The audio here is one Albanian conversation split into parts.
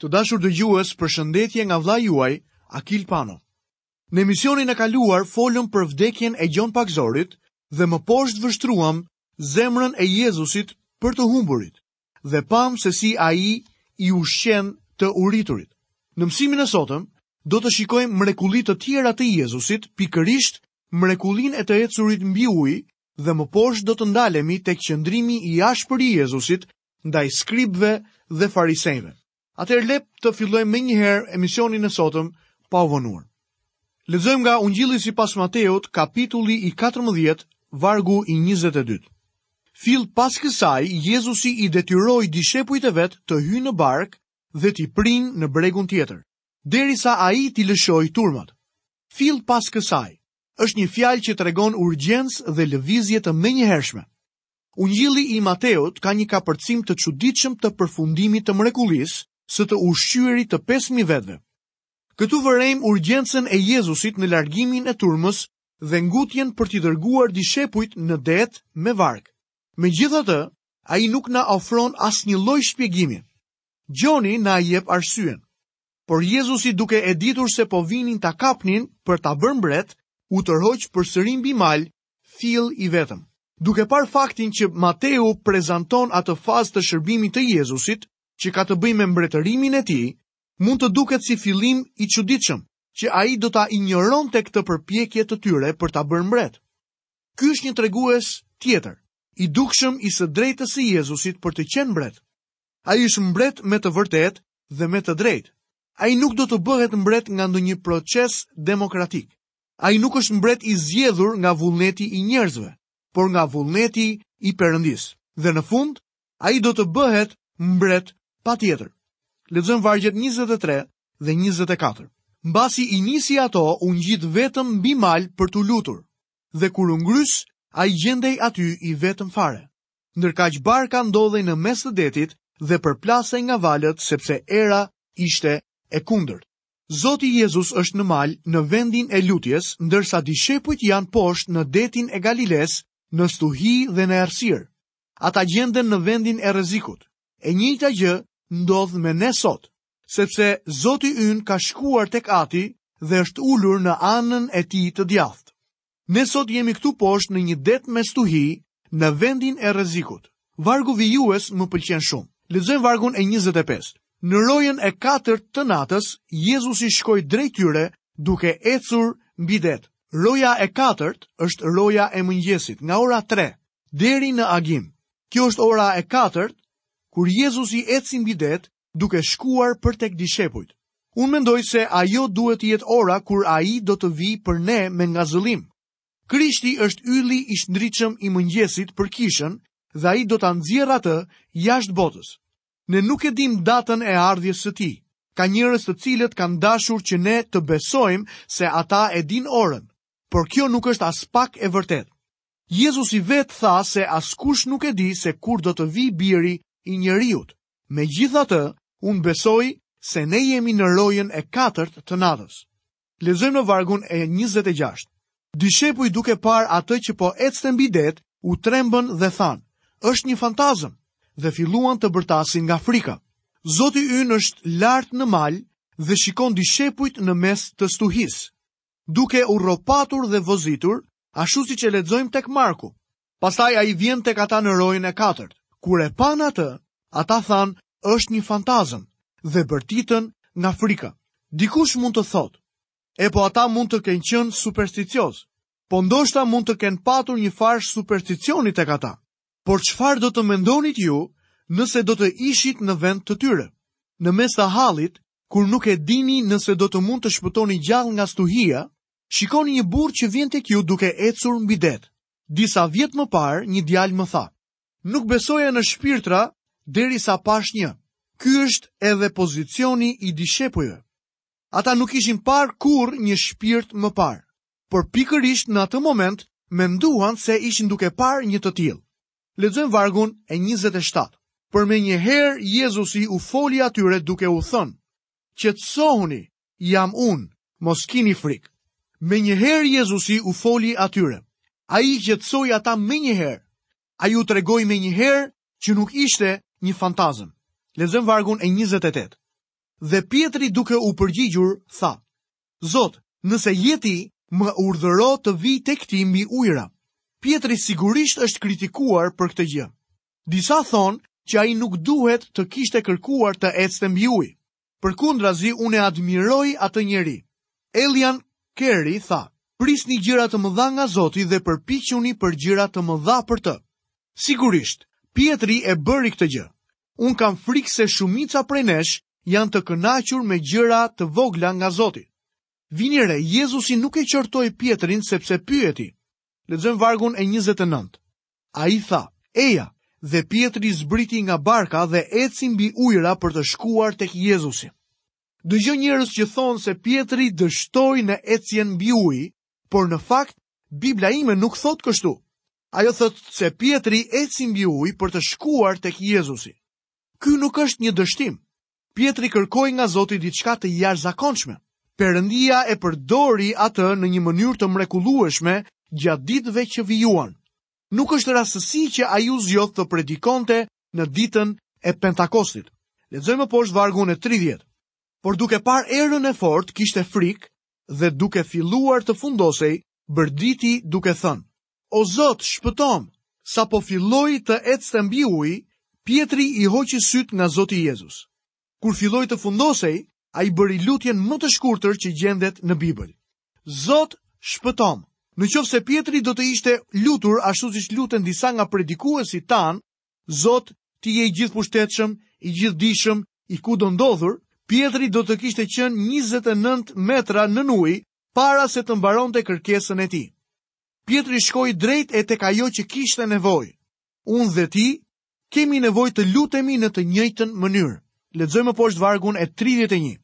Të dashur dëgjues, përshëndetje nga vëllai juaj, Akil Pano. Në emisionin e kaluar folëm për vdekjen e Gjon Pagëzorit dhe më poshtë vështruam zemrën e Jezusit për të humburit dhe pamë se si ai i ushqen të uriturit. Në mësimin e sotëm do të shikojmë mrekulli të tjera të Jezusit, pikërisht mrekullinë e të ecurit mbi ujë dhe më poshtë do të ndalemi tek qëndrimi i ashpër i Jezusit ndaj skribëve dhe farisenjve. Atëherë le të fillojmë menjëherë emisionin e sotëm pa u vonuar. Lexojmë nga Ungjilli sipas Mateut, kapitulli i 14, vargu i 22. Fill pas kësaj, Jezusi i detyroi dishepujt e vet të hyjnë në barkë dhe t'i prijnë në bregun tjetër, derisa ai t'i lëshojë turmat. Fill pas kësaj është një fjalë që tregon urgjencë dhe lëvizje të menjëhershme. Ungjilli i Mateut ka një kapërcim të çuditshëm të përfundimit të mrekullisë së të ushqyerit të pesë mijë vetëve. Këtu vërejmë urgjencën e Jezusit në largimin e turmës dhe ngutjen për t'i dërguar dishepujt në det me varkë. Megjithatë, ai nuk na ofron asnjë lloj shpjegimi. Gjoni na e jep arsyen. Por Jezusi duke e ditur se po vinin ta kapnin për ta bërë mbret, u tërhoq përsëri mbi mal Fill i vetëm. Duke parë faktin që Mateu prezanton atë fazë të shërbimit të Jezusit që ka të bëjë me mbretërimin e tij, mund të duket si fillim e çuditshme që ai do ta injoronte këtë përpjekje të tyre për ta bërë mbret. Ky është një tregues tjetër i dukshëm i së drejtës së Jezusit për të qenë mbret. Ai është mbret me të vërtetë dhe me të drejtë. Ai nuk do të bëhet mbret nga ndonjë proces demokratik, Ai nuk është mbret i zgjedhur nga vullneti i njerëzve, por nga vullneti i Perëndisë. Dhe në fund, ai do të bëhet mbret patjetër. Lexojmë vargjet 23 dhe 24. Mbasi i nisi ato, u ngjit vetëm mbi mal për t'u lutur. Dhe kur u ngrys, ai gjendej aty i vetëm fare. Ndërkaq barka ndodhej në mes të detit dhe përplasej nga valët sepse era ishte e kundërt. Zoti Jezus është në mal në vendin e lutjes, ndërsa dishepujt janë poshtë në detin e Galilesë, në stuhi dhe në errësirë. Ata gjenden në vendin e rrezikut. E njëjta gjë ndodh me ne sot, sepse Zoti ynë ka shkuar tek Ati dhe është ulur në anën e Tij të djathtë. Ne sot jemi këtu poshtë në një det me stuhi, në vendin e rrezikut. Vargu vijues më pëlqen shumë. Lexojmë vargun e 25. Në rojen e katërt të natës, Jezusi shkoi drejt tyre duke ecur mbi det. Roja e katërt është roja e mëngjesit, nga ora 3 deri në agim. Kjo është ora e katërt kur Jezusi eci mbi det duke shkuar për tek dishepujt. Unë mendoj se ajo duhet të jetë ora kur Ai do të vijë për ne me ngazëllim. Krishti është ylli i shndritshëm i mëngjesit për kishën dhe Ai do ta nxjerrë atë jashtë botës. Ne nuk e dimë datën e ardhjes së Tij. Ka njerëz të cilët kanë dashur që ne të besojmë se ata e dinë orën, por kjo nuk është aspak e vërtetë. Jezusi vetë tha se askush nuk e di se kur do të vijë Biri i Njeriut. Megjithatë, unë besoj se ne jemi në rojën e katërt të natës. Lexojmë në vargun e 26. Dishepujt duke parë atë që po ecte mbi det, u trembën dhe thanë, është një fantazëm, dhe filluan të bërtasin nga frika. Zoti ynë është lartë në mal dhe shikon dishepujt në mes të stuhisë. Duke u rropatur dhe vozitur, ashtu siç e lexojmë tek Marku, Pastaj ai vjen tek ata në rojën e katërt. Kur e panë atë, ata thanë, është një fantazëm dhe bërtitën nga frika. Dikush mund të thotë, e po ata mund të kenë qenë supersticiozë, po ndoshta mund të kenë patur një farë supersticioni tek ata. Por çfarë do të mendonit ju nëse do të ishit në vend të tyre? Në mes të hallit, kur nuk e dini nëse do të mund të shpëtoni gjallë nga stuhia, shikoni një burrë që vjen tek ju duke ecur mbi det. Disa vjet më parë një djalë më tha, Nuk besoja në shpirtra derisa pashë një. Ky është edhe pozicioni i dishepujve. Ata nuk kishin parë kurrë një shpirt më parë, por pikërisht në atë moment menduan se ishin duke parë një të tillë. Lexojmë vargun e 27. Por menjëherë Jezusi u foli atyre duke u thënë, Qetësohuni, Jam unë, mos kini frikë. Menjëherë Jezusi u foli atyre. Ai i qetësoi ata menjëherë. Ai u tregoi menjëherë që nuk ishte një fantazëm. Lexojmë vargun e 28. Dhe Pjetri duke u përgjigjur, tha, Zot, nëse je ti, më urdhëro të vij tek ti mbi ujëra. Pjetri sigurisht është kritikuar për këtë gjë. Disa thonë që ai nuk duhet të kishte kërkuar të ecte mbi ujë. Përkundrazi unë e admiroj atë njeri. Uilliam Keri tha, Prisni gjëra të mëdha nga Zoti dhe përpiquni për gjëra të mëdha për të. Sigurisht, Pjetri e bëri këtë gjë. Unë kam frikë se shumica prej nesh janë të kënaqur me gjëra të vogla nga Zoti. Vini re, Jezusi nuk e qortoi Pjetrin sepse pyeti. Lexojmë vargun e 29. Ai tha, Eja! Dhe Pjetri zbriti nga barka dhe eci mbi ujëra për të shkuar tek Jezusi. Dëgjoj njerëz që thonë se Pjetri dështoi në ecjen mbi ujë, por në fakt Bibla ime nuk thotë kështu. Ajo thotë se Pjetri eci mbi ujë për të shkuar tek Jezusi. Ky nuk është një dështim. Pjetri kërkoi nga Zoti diçka të jashtëzakonshme. Perëndia e përdori atë në një mënyrë të mrekullueshme gjatë ditëve që vijuan. Nuk është rastësi që ai u zgjodh të predikonte në ditën e Pentakostit. Lexojmë më poshtë vargun e 30. Por duke parë erën e fortë, kishte frikë dhe duke filluar të fundosej, bërtiti duke thënë: O Zot, shpëtomë! Sapo filloi të ecte mbi ujë, Pjetri i hoqi sytë nga Zoti Jezus. Kur filloi të fundosej, ai bëri lutjen më të shkurtër që gjendet në Bibël. Zot, shpëtomë! Në qoftë se Pjetri do të ishte lutur ashtu siç luten disa nga predikuesit tanë, Zot, ti je i gjithëpushtetshëm, i gjithëdijshëm, i kudondodhur, Pjetri do të kishte qenë 29 metra nën ujë para se të mbaronte kërkesën e tij. Pjetri shkoi drejt e tek ajo që kishte nevojë. Unë dhe ti kemi nevojë të lutemi në të njëjtën mënyrë. Lexojmë më poshtë vargun e 31.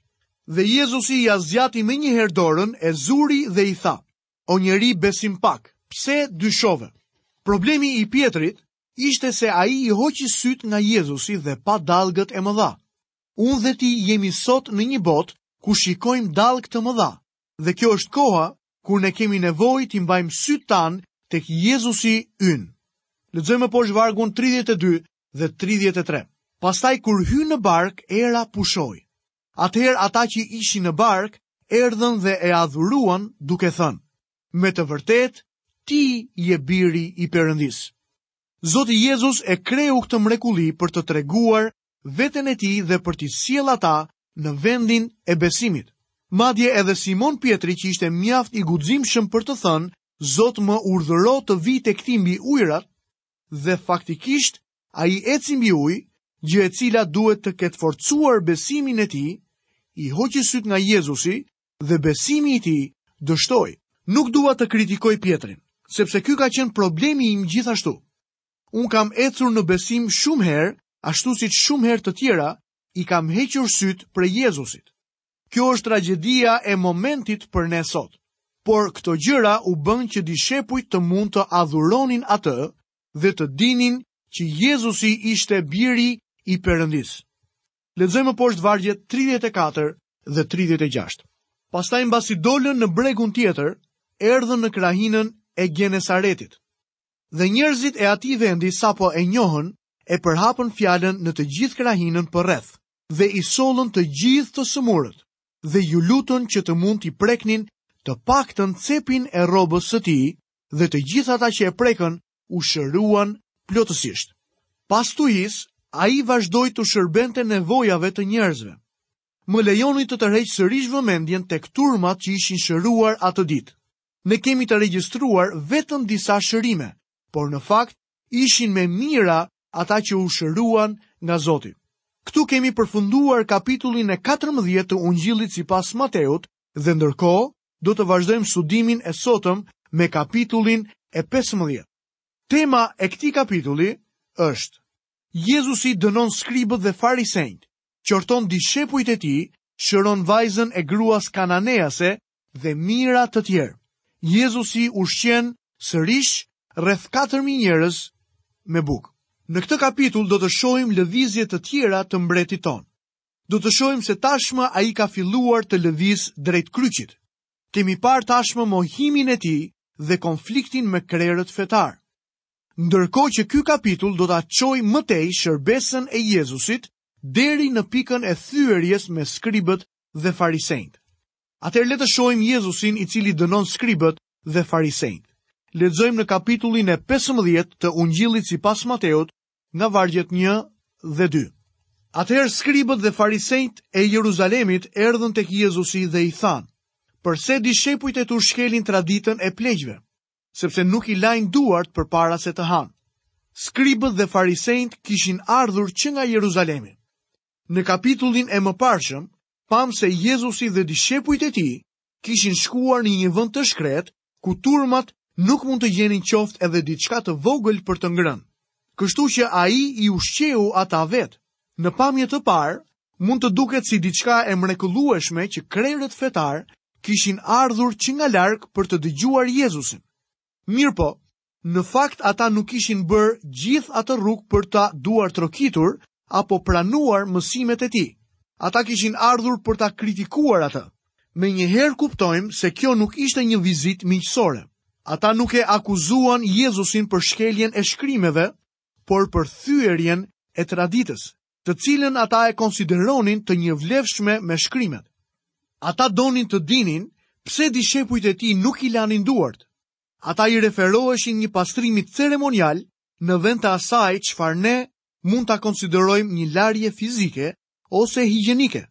Dhe Jezusi ia zgjati menjëherë dorën, e zuri dhe i tha: O njeri besimpak, pse dyshove? Problemi i Pjetrit ishte se ai i hoqi sytë nga Jezusi dhe pa dallgët e mëdha. Unë dhe ti jemi sot në një botë ku shikojmë dallgë të mëdha, dhe kjo është koha kur ne kemi nevojë t'i mbajmë sytë tanë tek Jezusi ynë. Lexojmë më poshtë vargun 32 dhe 33. Pastaj kur hynë në barkë, era pushoi. Atëherë ata që ishin në barkë erdhën dhe e adhuruan duke thënë: Me të vërtetë, ti je biri i Perëndisë. Zoti Jezus e kreu këtë mrekulli për të treguar veten e tij dhe për t'i sjellë ata në vendin e besimit. Madje edhe Simon Pjetri që ishte mjaft i guximshëm për të thënë, Zot më urdhëro të vij tek ti mbi ujërat, dhe faktikisht ai eci mbi ujë, gjë e cila duhet të ketë forcuar besimin e tij, i hoqi sytë nga Jezusi dhe besimi i tij dështoi. Nuk dua të kritikoj Pjetrin, sepse ky ka qenë problemi im gjithashtu. Unë kam ecur në besim shumë herë, ashtu siç shumë herë të tjera, i kam hequr sytë prej Jezusit. Kjo është tragjedia e momentit për ne sot. Por këto gjëra u bënë që dishepujt të mund të adhuronin atë dhe të dinin që Jezusi ishte biri i Perëndisë. Lexojmë më poshtë vargjet 34 dhe 36. Pastaj mbasi dolën në bregun tjetër, erdhën në krahinën e Gjenesaretit. Dhe njerëzit e atij vendi sapo e njohën, e përhapën fjalën në të gjithë krahinën përreth, dhe i sollën të gjithë të sëmurët, dhe iu lutën që të mund t'i preknin të paktën cepin e rrobës së tij, dhe të gjithë ata që e prekën u shëruan plotësisht. Pas stuhisë, ai vazhdoi t'u shërbente nevojave të njerëzve. Më lejoni të tërheq sërish vëmendjen tek turmat që ishin shëruar atë ditë. Ne kemi të regjistruar vetëm disa shërime, por në fakt ishin me mijëra ata që u shëruan nga Zoti. Këtu kemi përfunduar kapitullin e 14 të Ungjillit sipas Mateut dhe ndërkohë do të vazhdojmë studimin e sotëm me kapitullin e 15. Tema e këtij kapitulli është Jezusi dënon skribët dhe farisenjtë, qorton dishepujt e tij, shëron vajzën e gruas kananease dhe mijëra të tjerë. Jezusi ushqen sërish rreth 4000 njerëz me bukë. Në këtë kapitull do të shohim lëvizje të tjera të mbretit tonë. Do të shohim se tashmë ai ka filluar të lëvizë drejt kryqit. Kemi parë tashmë mohimin e tij dhe konfliktin me krerët fetarë. Ndërkohë që ky kapitull do ta çojë më tej shërbesën e Jezusit deri në pikën e thyerjes me skribët dhe farisenjtë. Atëherë le të shohim Jezusin i cili dënon skribët dhe farisenjtë. Lexojmë në kapitullin e 15 të Ungjillit sipas Mateut, nga vargjet 1 dhe 2. Atëherë skribët dhe farisenjtë e Jeruzalemit erdhën tek Jezusi dhe i thanë: Përse dishepujt e tu shkelin traditën e pleqve? Sepse nuk i lajnë duart përpara se të hanë. Skribët dhe farisenjtë kishin ardhur që nga Jeruzalemi. Në kapitullin e mëparshëm, pamë se Jezusi dhe dishepujt e tij kishin shkuar në një vend të shkretë, ku turmat nuk mund të gjenin qoftë edhe diçka të vogël për të ngrënë. Kështu që ai i ushqeu ata vetë. Në pamje të parë, mund të duket si diçka e mrekullueshme që krerët fetarë kishin ardhur që nga larg për të dëgjuar Jezusin. Mirëpo, në fakt ata nuk kishin bërë gjithë atë rrugë për ta duartrokitur apo pranuar mësimet e tij. Ata kishin ardhur për ta kritikuar atë. Menjëherë kuptojmë se kjo nuk ishte një vizitë miqësore. Ata nuk e akuzuan Jezusin për shkeljen e shkrimeve, por për thyerjen e traditës. të cilën ata e konsideronin të njëvlefshme me shkrimet. Ata donin të dinin pse dishepujt e tij nuk i lanin duart. Ata i referoheshin një pastrimi ceremonial në vend të asaj çfarë ne mund ta konsiderojmë një larje fizike ose higjenike.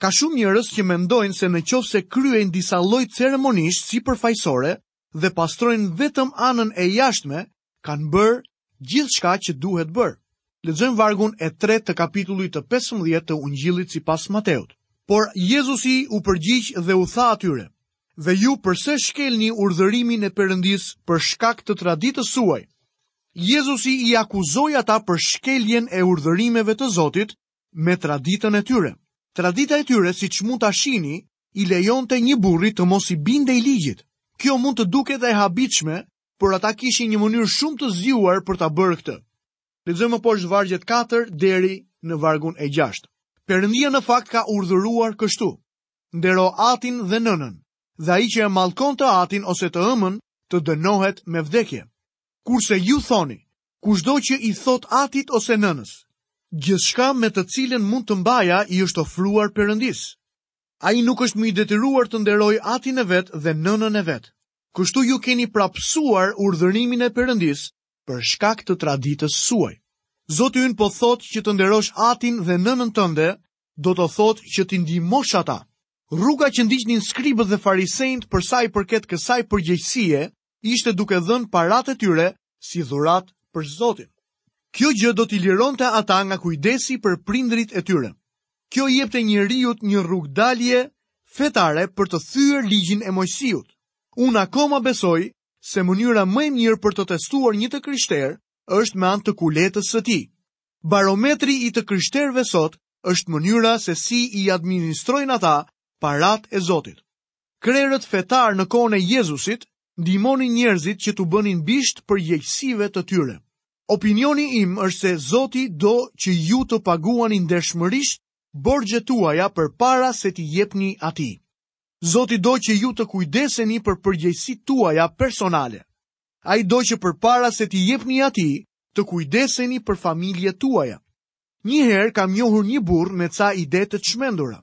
Ka shumë njerëz që mendojnë se në qoftë se kryejnë disa lloj ceremonish sipërfaqësore, dhe pastrojnë vetëm anën e jashtme, kanë bërë gjithçka që duhet bërë. Lexojmë vargun e tre të kapitullit të 15 të ungjillit sipas Mateut. Por Jezusi u përgjigj dhe u tha atyre, dhe ju përse shkelni urdhërimin e Perëndisë për shkak të traditës suaj. Jezusi i akuzoi ata për shkeljen e urdhërimeve të Zotit me traditën e tyre. Tradita e tyre, siç mund ta shihni, i lejonte një burri të mos i bindej ligjit. Kjo mund të duket e habitshme, por ata kishin një mënyrë shumë të zgjuar për ta bërë këtë. Lexojmë poshtë vargjet 4 deri në vargun e 6. Perëndia në fakt ka urdhëruar kështu: Ndero atin dhe nënën, dhe ai që e mallkon të atin ose të ëmën, të dënohet me vdekje. Kurse ju thoni, Kushdo që i thotë atit ose nënës, Gjithçka me të cilën mund të mbaja i është ofruar Perëndisë. Ai nuk është më i detyruar të nderojë atin e vet dhe nënën e vet. Kështu ju keni prapësuar urdhërimin e Perëndisë për shkak të traditës suaj. Zoti ynë po thotë që të nderosh atin dhe nënën tënde, do të thotë që t'i ndihmosh ata. Rruga që ndiqnin skribët dhe farisenjtë për sa i përket kësaj përgjegjësie ishte duke dhënë paratë e tyre si dhuratë për Zotin. Kjo gjë do t'i lironte ata nga kujdesi për prindërit e tyre. Kjo i jepte njeriut një rrugdalje fetare për të thyer ligjin e Mojsiut. Unë akoma besoj se mënyra më e mirë për të testuar një të krishterë është me anë të kuletës së tij. Barometri i të krishterëve sot është mënyra se si i administrojnë ata paratë e Zotit. Krerët fetarë në kohën e Jezusit ndihmonin njerëzit që t'u bënin bisht përgjegjësive të tyre. Opinioni im është se Zoti do që ju të paguani ndershmërisht borxhet tuaja përpara se t'i jepni Atij. Zoti do që ju të kujdeseni për përgjegjësitë tuaja personale. Ai do që përpara se t'i jepni Atij, të kujdeseni për familjet tuaja. Një herë kam njohur një burrë me ca ide të çmendura.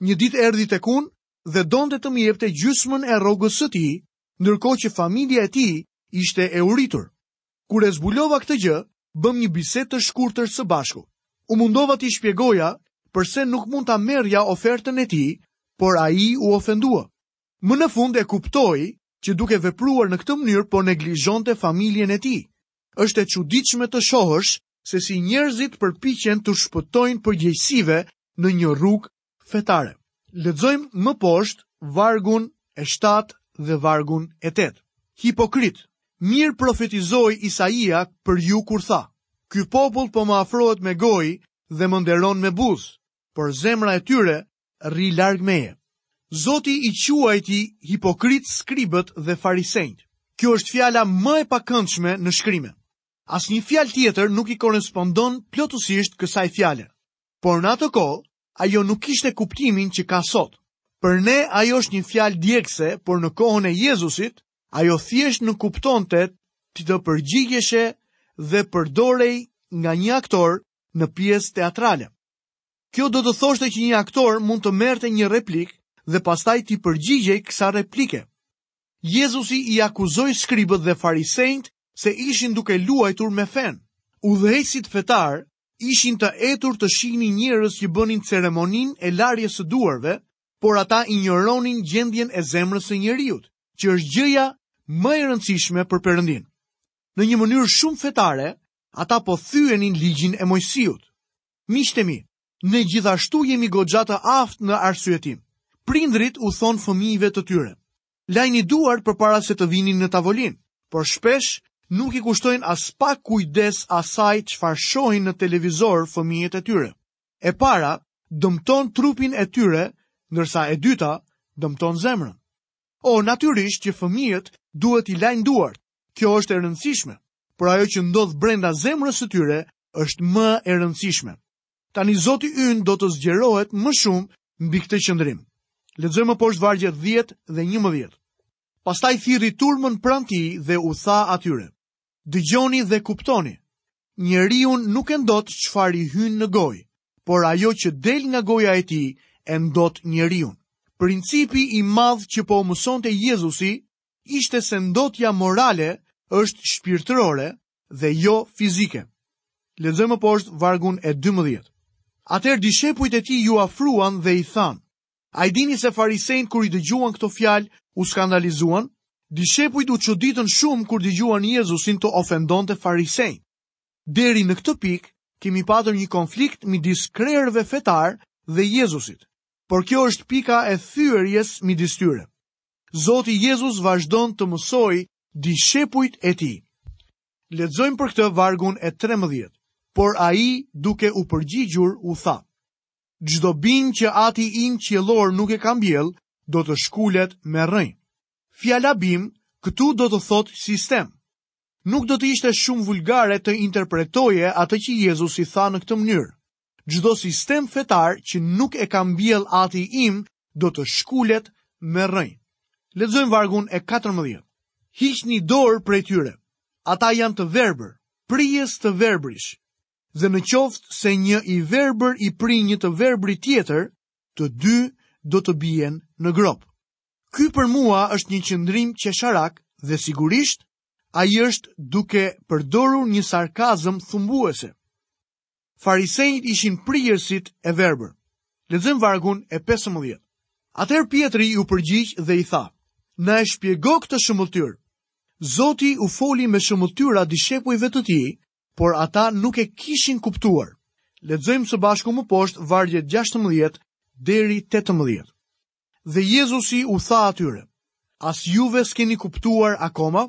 Një ditë erdhi tek unë dhe donte të më jepte gjysmën e rrogës së tij, ndërkohë që familja e tij ishte e uritur. Kur e zbulova këtë gjë, bëmë një bisedë të shkurtër së bashku. U mundova t'i shpjegoja përse nuk mund ta merrja ofertën e tij, por ai u ofendua. Më në fund e kuptoi që duke vepruar në këtë mënyrë po neglizhonte familjen e tij. Është e çuditshme të shohësh se si njerëzit përpiqen t'u shpëtojnë përgjegjësive në një rrugë fetare. Lexojmë më poshtë vargun e 7 dhe vargun e 8. Hipokritë, mirë profetizoi Isaia për ju kur tha: Ky popull po më afrohet me gojë dhe më nderon me buzë, por zemra e tyre rri larg meje. Zoti i quajti hipokritë skribët dhe farisenjtë. Kjo është fjala më e pakëndshme në shkrime. Asnjë fjalë tjetër nuk i korrespondon plotësisht kësaj fjale. Por në atë kohë, ajo nuk kishte kuptimin që ka sot. Për ne ajo është një fjalë djegëse, por në kohën e Jezusit, ajo thjesht nënkuptonte ti të përgjigjeshe dhe përdorej nga një aktor në pjesë teatrale. Kjo do të thoshte që një aktor mund të merrte një replikë dhe pastaj t'i përgjigjej kësaj replike. Jezusi i akuzoi skribët dhe farisenjtë se ishin duke luajtur me fenë. Udhëheqësit fetarë ishin të etur të shihnin njerëz që bënin ceremoninë e larjes së duarve, por ata injoronin gjendjen e zemrës së njeriut, që është gjëja më e rëndësishme për Perëndinë. Në një mënyrë shumë fetare, ata po thyenin ligjin e Moisiut. Miqtë e mi, ne gjithashtu jemi goxha të aftë në arsyetim. Prindërit u thonë fëmijëve të tyre: t'i lajnë duart përpara se të vijnë në tavolinë, por shpesh nuk i kushtojnë aspak kujdes asaj çfarë shohin në televizor fëmijët e tyre. E para dëmton trupin e tyre, ndërsa e dyta dëmton zemrën. O, natyrisht që fëmijët duhet t'i lajnë duart, kjo është e rëndësishme, por ajo që ndodh brenda zemrës së tyre është më e rëndësishme. Tani Zoti ynë do të zgjerohet më shumë mbi këtë qëndrim. Lexojmë më poshtë vargjet 10 dhe 11. Pastaj thirri turmën pranë tij dhe u tha atyre: Dëgjoni dhe kuptoni. Njeriun nuk e ndot çfarë i hyn në gojë, por ajo që del nga goja e tij e ndot njeriun. Principi i madh që po u mësonte Jezusi ishte se ndotja morale është shpirtërore dhe jo fizike. Lexojmë më poshtë vargun e 12. Atëherë dishepujt e tij iu afruan dhe i thanë: A e dini se farisenjtë kur i dëgjuan këto fjalë u skandalizuan? Dishepujt u çuditën shumë kur dëgjuan Jezusin të ofendonte farisenjtë. Deri në këtë pikë kemi patur një konflikt midis krerëve fetarë dhe Jezusit. Por kjo është pika e thyerjes midis tyre. Zoti Jezus vazhdon të mësojë dishepujt e tij. Lexojmë për këtë vargun e 13, por ai duke u përgjigjur u tha. Çdo bimë që ati im qiellor nuk e ka mbjellë, do të shkulet me rrënjë. Fjala bimë këtu do të thotë sistem. Nuk do të ishte shumë vulgare të interpretoje atë që Jezusi tha në këtë mënyrë. Çdo sistem fetar që nuk e ka mbjellë ati im do të shkulet me rrënjë. Lexojmë vargun e 14. Hiqni dorë prej tyre. Ata janë të verbër, prijës të verbërish. Dhe në qoftë se një i verbër i prin një të verbri tjetër, të dy do të bien në gropë. Ky për mua është një qëndrim qesharak dhe sigurisht ai është duke përdorur një sarkazëm thumbuese. Farisenjt ishin prijësit e verbër. Lexojmë vargun e 15. Atëherë Pjetri iu përgjigj dhe i tha: Na e shpjego këtë shëmbëlltyrë. Zoti u foli me shëmbëlltyra dishepujve të tij, por ata nuk e kishin kuptuar. Lexojmë së bashku më poshtë vargjet 16 deri 18. Dhe Jezusi u tha atyre: As juve s'keni kuptuar akoma?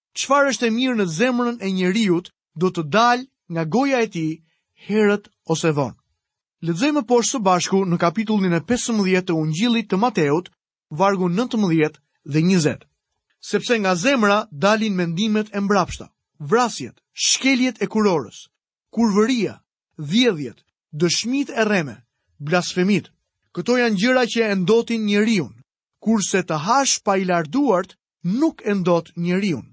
Çfarë është e mirë në zemrën e njeriut do të dalë nga goja e tij herët ose vonë. Lexojmë më poshtë së bashku në kapitullin e 15 të Ungjillit të Mateut, vargu 19 dhe 20. Sepse nga zemra dalin mendimet e mbrapshta, vrasjet, shkeljet e kurorës, kurvëria, vjedhjet, dëshmitë e rreme, blasfemitë. Këto janë gjëra që e ndotin njeriun, kurse të hash pa i larë duart nuk e ndot njeriun.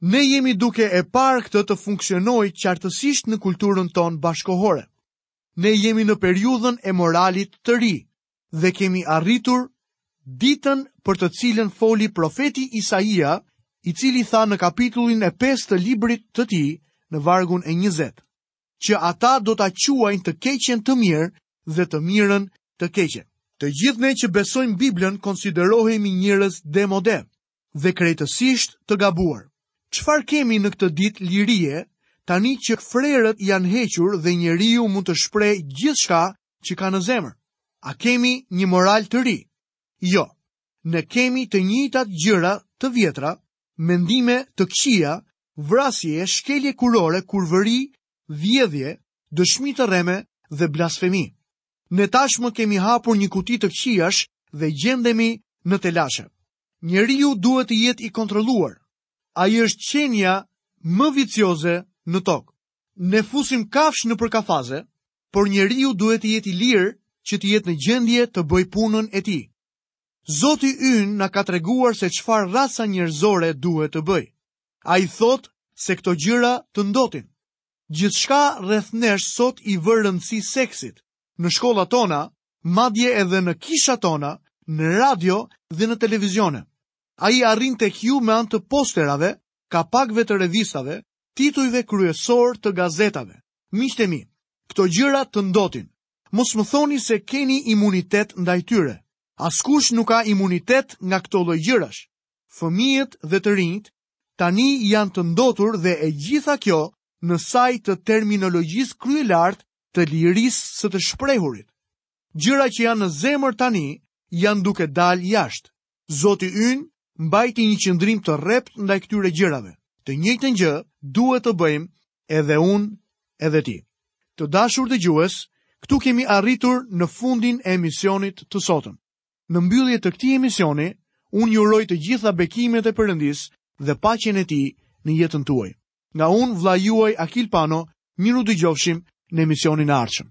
Ne jemi duke e parë këtë të funksionojë qartësisht në kulturën tonë bashkëkohore. Ne jemi në periudhën e moralit të ri dhe kemi arritur ditën për të cilën foli profeti Isaia, i cili tha në kapitullin e pestë të librit të tij, në vargun e njëzet. që ata do ta quajnë të keqen të mirë dhe të mirën të keqe. Të gjithë ne që besojmë Biblën konsiderohemi njerëz demode dhe krejtësisht të gabuar. Çfarë kemi në këtë ditë lirie, tani që frerët janë hequr dhe njeriu mund të shprehë gjithçka që ka në zemër? A kemi një moral të ri? Jo. Ne kemi të njëjtat gjëra të vjetra mendime të këqija, vrasje, shkelje kurore, kurvëri, vjedhje, dëshmi të rreme dhe blasfemi. Ne tashmë kemi hapur një kuti të këqijash dhe gjendemi në telashe. Njeriu duhet të jetë i kontrolluar. Ai është qenia më vicioze në tokë. Ne fusim kafshë nëpër kafaze, por njeriu duhet të jetë i lirë që të jetë në gjendje të bëjë punën e tij. Zoti ynë na ka treguar se çfarë raca njerëzore duhet të bëjë. Ai thotë se këto gjëra të ndotin. Gjithçka rreth nesh sot i vë rëndësi seksit, në shkollat tona, madje edhe në kishat tona, në radio dhe në televizione. Ai arrin tek ju me anë të posterave, kapakëve të revistave, titujve kryesorë të gazetave. Miqtë e mi, këto gjëra të ndotin. Mos më thoni se keni imunitet ndaj tyre. Askush nuk ka imunitet nga këto lloj gjërash. Fëmijët dhe të rinjtë tani janë të ndotur dhe e gjitha kjo në sajë të terminologjisë kryelartë të lirisë së të shprehurit. Gjëra që janë në zemër tani janë duke dalë jashtë. Zoti ynë mbajti një qëndrim të rreptë ndaj këtyre gjërave. Të njëjtën gjë duhet të bëjmë edhe unë, edhe ti. Të dashur dëgjues, këtu kemi arritur në fundin e emisionit të sotëm. Në mbyllje të këtij emisioni, unë ju uroj të gjitha bekimet e Perëndisë dhe paqen e tij në jetën tuaj. Nga unë vëllai juaj Akil Pano, mirudëgjofshim në emisionin e ardhshëm.